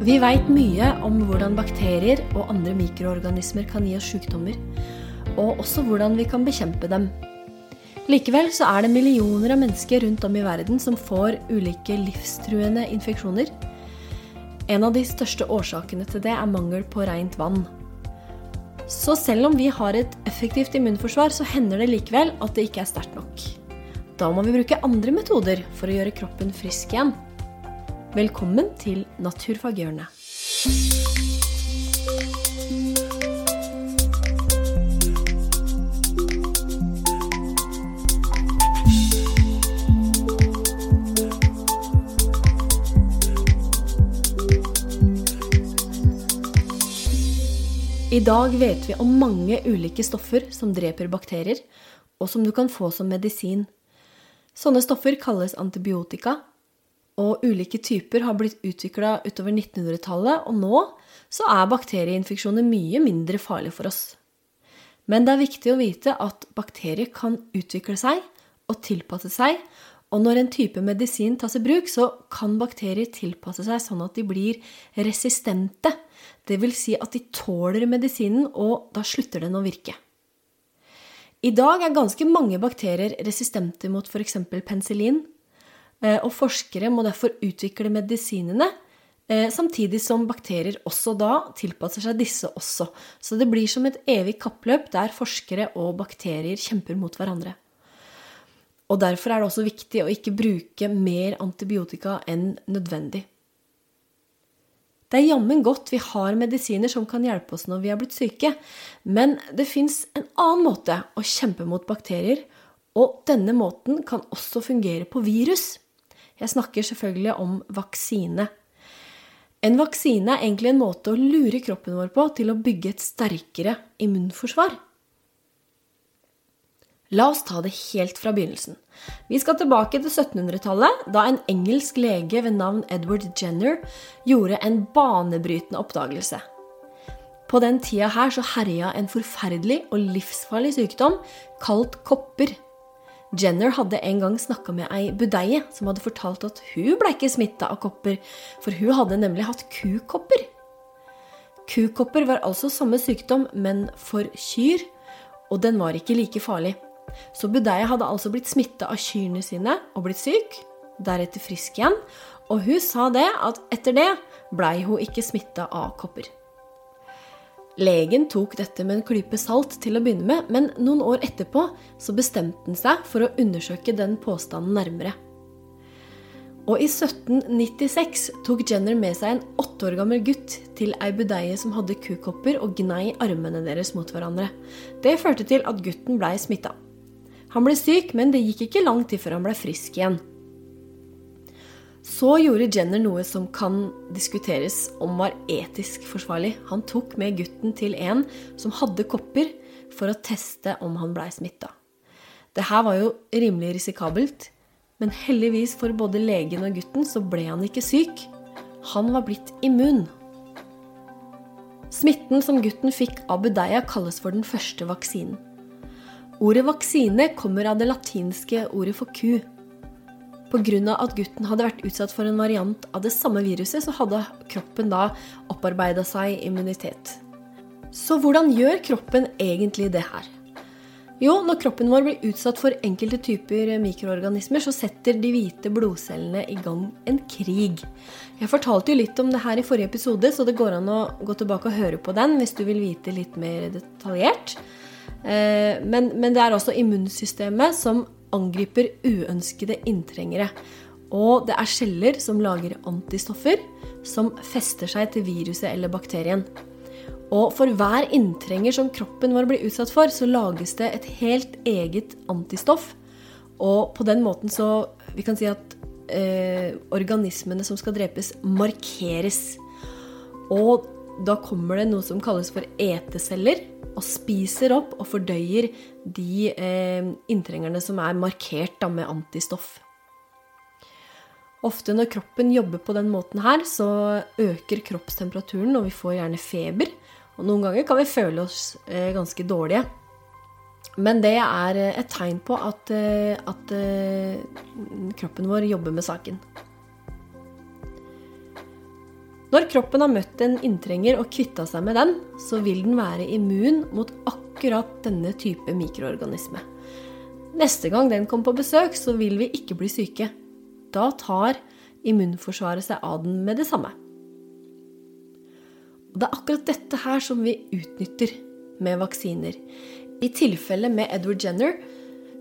Vi veit mye om hvordan bakterier og andre mikroorganismer kan gi oss sykdommer, og også hvordan vi kan bekjempe dem. Likevel så er det millioner av mennesker rundt om i verden som får ulike livstruende infeksjoner. En av de største årsakene til det er mangel på rent vann. Så selv om vi har et effektivt immunforsvar, så hender det likevel at det ikke er sterkt nok. Da må vi bruke andre metoder for å gjøre kroppen frisk igjen. Velkommen til Naturfaghjørnet. I dag vet vi om mange ulike stoffer som dreper bakterier, og som du kan få som medisin. Sånne stoffer kalles antibiotika, og ulike typer har blitt utvikla utover 1900-tallet, og nå så er bakterieinfeksjoner mye mindre farlig for oss. Men det er viktig å vite at bakterier kan utvikle seg og tilpasse seg, og når en type medisin tas i bruk, så kan bakterier tilpasse seg sånn at de blir resistente. Dvs. Si at de tåler medisinen, og da slutter den å virke. I dag er ganske mange bakterier resistente mot f.eks. penicillin, og forskere må derfor utvikle medisinene, eh, samtidig som bakterier også da tilpasser seg disse også. Så det blir som et evig kappløp der forskere og bakterier kjemper mot hverandre. Og derfor er det også viktig å ikke bruke mer antibiotika enn nødvendig. Det er jammen godt vi har medisiner som kan hjelpe oss når vi er blitt syke, men det fins en annen måte å kjempe mot bakterier, og denne måten kan også fungere på virus. Jeg snakker selvfølgelig om vaksine. En vaksine er egentlig en måte å lure kroppen vår på til å bygge et sterkere immunforsvar. La oss ta det helt fra begynnelsen. Vi skal tilbake til 1700-tallet, da en engelsk lege ved navn Edward Jenner gjorde en banebrytende oppdagelse. På den tida her så herja en forferdelig og livsfarlig sykdom kalt kopper. Jenner hadde en gang snakka med ei budeie som hadde fortalt at hun ble ikke smitta av kopper, for hun hadde nemlig hatt kukopper. Kukopper var altså samme sykdom, men for kyr, og den var ikke like farlig. Så budeia hadde altså blitt smitta av kyrne sine og blitt syk, deretter frisk igjen, og hun sa det at etter det blei hun ikke smitta av kopper. Legen tok dette med en klype salt til å begynne med, men noen år etterpå så bestemte han seg for å undersøke den påstanden nærmere. Og i 1796 tok Jenner med seg en åtte år gammel gutt til ei budeie som hadde kukopper, og gnei armene deres mot hverandre. Det førte til at gutten blei smitta. Han ble syk, men det gikk ikke lang tid før han ble frisk igjen. Så gjorde Jenner noe som kan diskuteres om var etisk forsvarlig. Han tok med gutten til en som hadde kopper, for å teste om han blei smitta. Det her var jo rimelig risikabelt, men heldigvis for både legen og gutten så ble han ikke syk. Han var blitt immun. Smitten som gutten fikk av budeia, kalles for den første vaksinen. Ordet vaksine kommer av det latinske ordet for ku, Pga. at gutten hadde vært utsatt for en variant av det samme viruset, så hadde kroppen da opparbeida seg immunitet. Så hvordan gjør kroppen egentlig det her? Jo, når kroppen vår blir utsatt for enkelte typer mikroorganismer, så setter de hvite blodcellene i gang en krig. Jeg fortalte jo litt om det her i forrige episode, så det går an å gå tilbake og høre på den hvis du vil vite litt mer detaljert. Eh, men, men det er også immunsystemet som angriper uønskede inntrengere. Og det er celler som lager antistoffer som fester seg til viruset eller bakterien. Og for hver inntrenger som kroppen vår blir utsatt for, så lages det et helt eget antistoff. Og på den måten så Vi kan si at eh, organismene som skal drepes, markeres. Og da kommer det noe som kalles for eteceller og spiser opp og fordøyer de eh, inntrengerne som er markert da, med antistoff. Ofte når kroppen jobber på den måten her, så øker kroppstemperaturen, og vi får gjerne feber. Og noen ganger kan vi føle oss eh, ganske dårlige. Men det er eh, et tegn på at, eh, at eh, kroppen vår jobber med saken. Når kroppen har møtt en inntrenger og kvitta seg med den, så vil den være immun mot akkurat denne type mikroorganisme. Neste gang den kommer på besøk, så vil vi ikke bli syke. Da tar immunforsvaret seg av den med det samme. Og det er akkurat dette her som vi utnytter med vaksiner. I tilfellet med Edward Jenner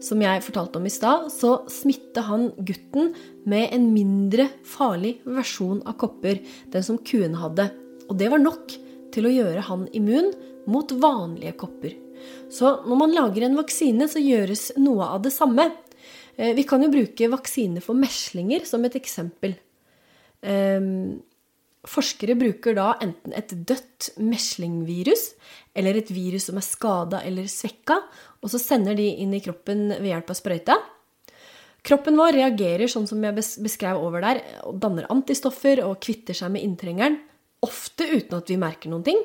som jeg fortalte om i stad, så smitta han gutten med en mindre farlig versjon av kopper, den som kuene hadde. Og det var nok til å gjøre han immun mot vanlige kopper. Så når man lager en vaksine, så gjøres noe av det samme. Eh, vi kan jo bruke vaksine for meslinger som et eksempel. Ehm, Forskere bruker da enten et dødt meslingvirus eller et virus som er skada eller svekka, og så sender de inn i kroppen ved hjelp av sprøyta. Kroppen vår reagerer sånn som jeg beskrev over der, og danner antistoffer og kvitter seg med inntrengeren, ofte uten at vi merker noen ting.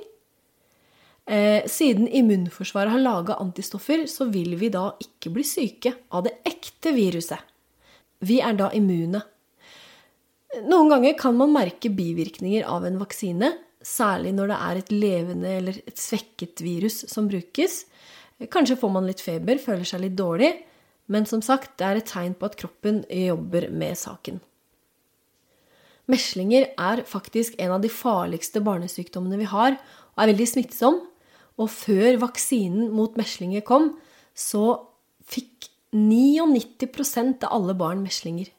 Eh, siden immunforsvaret har laga antistoffer, så vil vi da ikke bli syke av det ekte viruset. Vi er da immune. Noen ganger kan man merke bivirkninger av en vaksine, særlig når det er et levende eller et svekket virus som brukes. Kanskje får man litt feber, føler seg litt dårlig, men som sagt, det er et tegn på at kroppen jobber med saken. Meslinger er faktisk en av de farligste barnesykdommene vi har, og er veldig smittsom. Og før vaksinen mot meslinger kom, så fikk 99% av alle barn meslinger.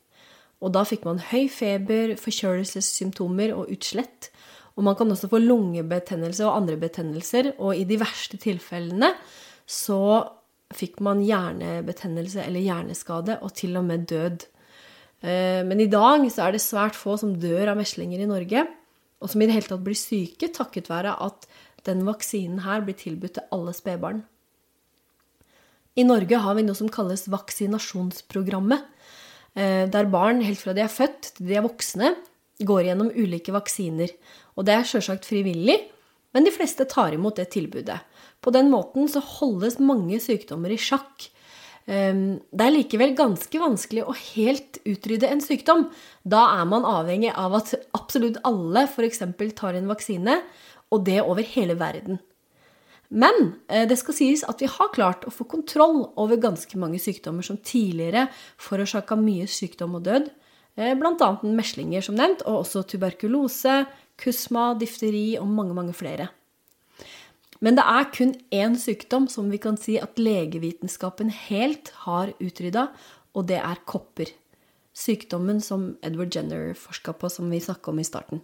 Og da fikk man høy feber, forkjølelsessymptomer og utslett. Og man kan også få lungebetennelse og andre betennelser. Og i de verste tilfellene så fikk man hjernebetennelse eller hjerneskade, og til og med død. Eh, men i dag så er det svært få som dør av meslinger i Norge, og som i det hele tatt blir syke takket være at den vaksinen her blir tilbudt til alle spedbarn. I Norge har vi noe som kalles vaksinasjonsprogrammet. Eh, der barn helt fra de er født til de er voksne, går gjennom ulike vaksiner. Og det er sjølsagt frivillig, men de fleste tar imot det tilbudet. På den måten så holdes mange sykdommer i sjakk. Ehm, det er likevel ganske vanskelig å helt utrydde en sykdom. Da er man avhengig av at absolutt alle f.eks. tar en vaksine, og det over hele verden. Men eh, det skal sies at vi har klart å få kontroll over ganske mange sykdommer som tidligere forårsaka mye sykdom og død. Eh, Bl.a. meslinger, som nevnt, og også tuberkulose, kusma, difteri og mange, mange flere. Men det er kun én sykdom som vi kan si at legevitenskapen helt har utrydda, og det er kopper. Sykdommen som Edward Jenner forska på, som vi snakka om i starten.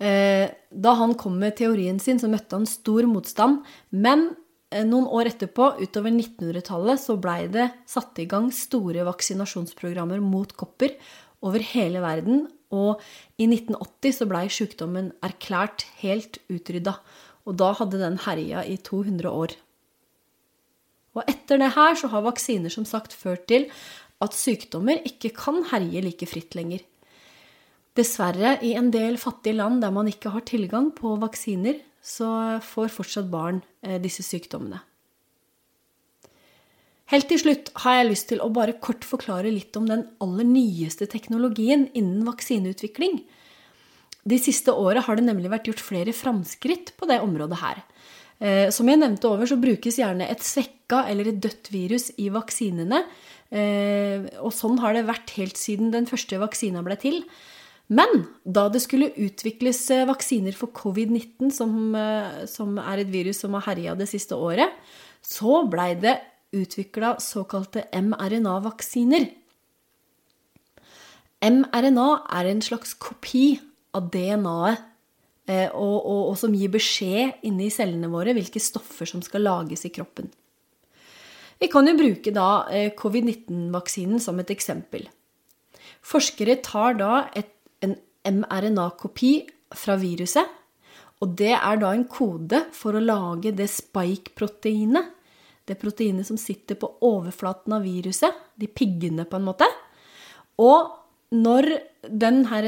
Eh, da han kom med teorien sin, så møtte han stor motstand. Men eh, noen år etterpå, utover 1900-tallet, så blei det satt i gang store vaksinasjonsprogrammer mot kopper over hele verden. Og i 1980 så blei sykdommen erklært helt utrydda. Og da hadde den herja i 200 år. Og etter det her så har vaksiner som sagt ført til at sykdommer ikke kan herje like fritt lenger. Dessverre, i en del fattige land der man ikke har tilgang på vaksiner, så får fortsatt barn eh, disse sykdommene. Helt til slutt har jeg lyst til å bare kort forklare litt om den aller nyeste teknologien innen vaksineutvikling. De siste året har det nemlig vært gjort flere framskritt på det området her. Eh, som jeg nevnte over, så brukes gjerne et svekka eller et dødt virus i vaksinene. Eh, og sånn har det vært helt siden den første vaksina ble til. Men da det skulle utvikles eh, vaksiner for covid-19, som, eh, som, er et virus som har herja det siste året, så blei det utvikla såkalte mRNA-vaksiner. mRNA er en slags kopi av DNA-et, eh, og, og, og, som gir beskjed inni cellene våre hvilke stoffer som skal lages i kroppen. Vi kan jo bruke da covid-19-vaksinen som et eksempel. Forskere tar da et mRNA-kopi fra viruset. Og det er da en kode for å lage det spike-proteinet. Det proteinet som sitter på overflaten av viruset. De piggene, på en måte. Og når den her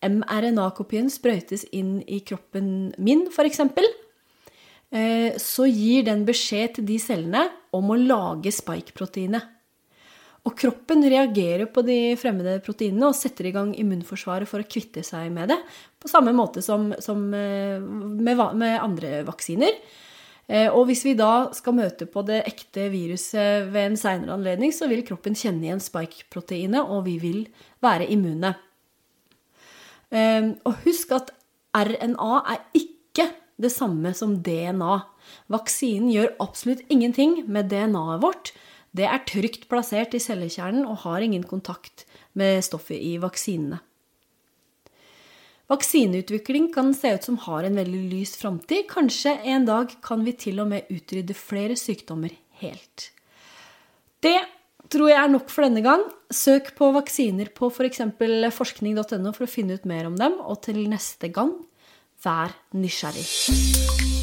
mRNA-kopien sprøytes inn i kroppen min, f.eks., eh, så gir den beskjed til de cellene om å lage spike-proteinet. Og kroppen reagerer på de fremmede proteinene og setter i gang immunforsvaret for å kvitte seg med det. På samme måte som, som eh, med, med, andre vaksiner. Eh, og hvis vi da skal møte på det ekte viruset ved en seinere anledning, så vil kroppen kjenne igjen spike-proteinet, og vi vil være immune. Og husk at RNA er ikke det samme som DNA. Vaksinen gjør absolutt ingenting med DNA-et vårt. Det er trygt plassert i cellekjernen og har ingen kontakt med stoffet i vaksinene. Vaksineutvikling kan se ut som har en veldig lys framtid. Kanskje en dag kan vi til og med utrydde flere sykdommer helt. Det tror jeg er nok for denne gang. Søk på vaksiner på f.eks. For forskning.no for å finne ut mer om dem. Og til neste gang, vær nysgjerrig.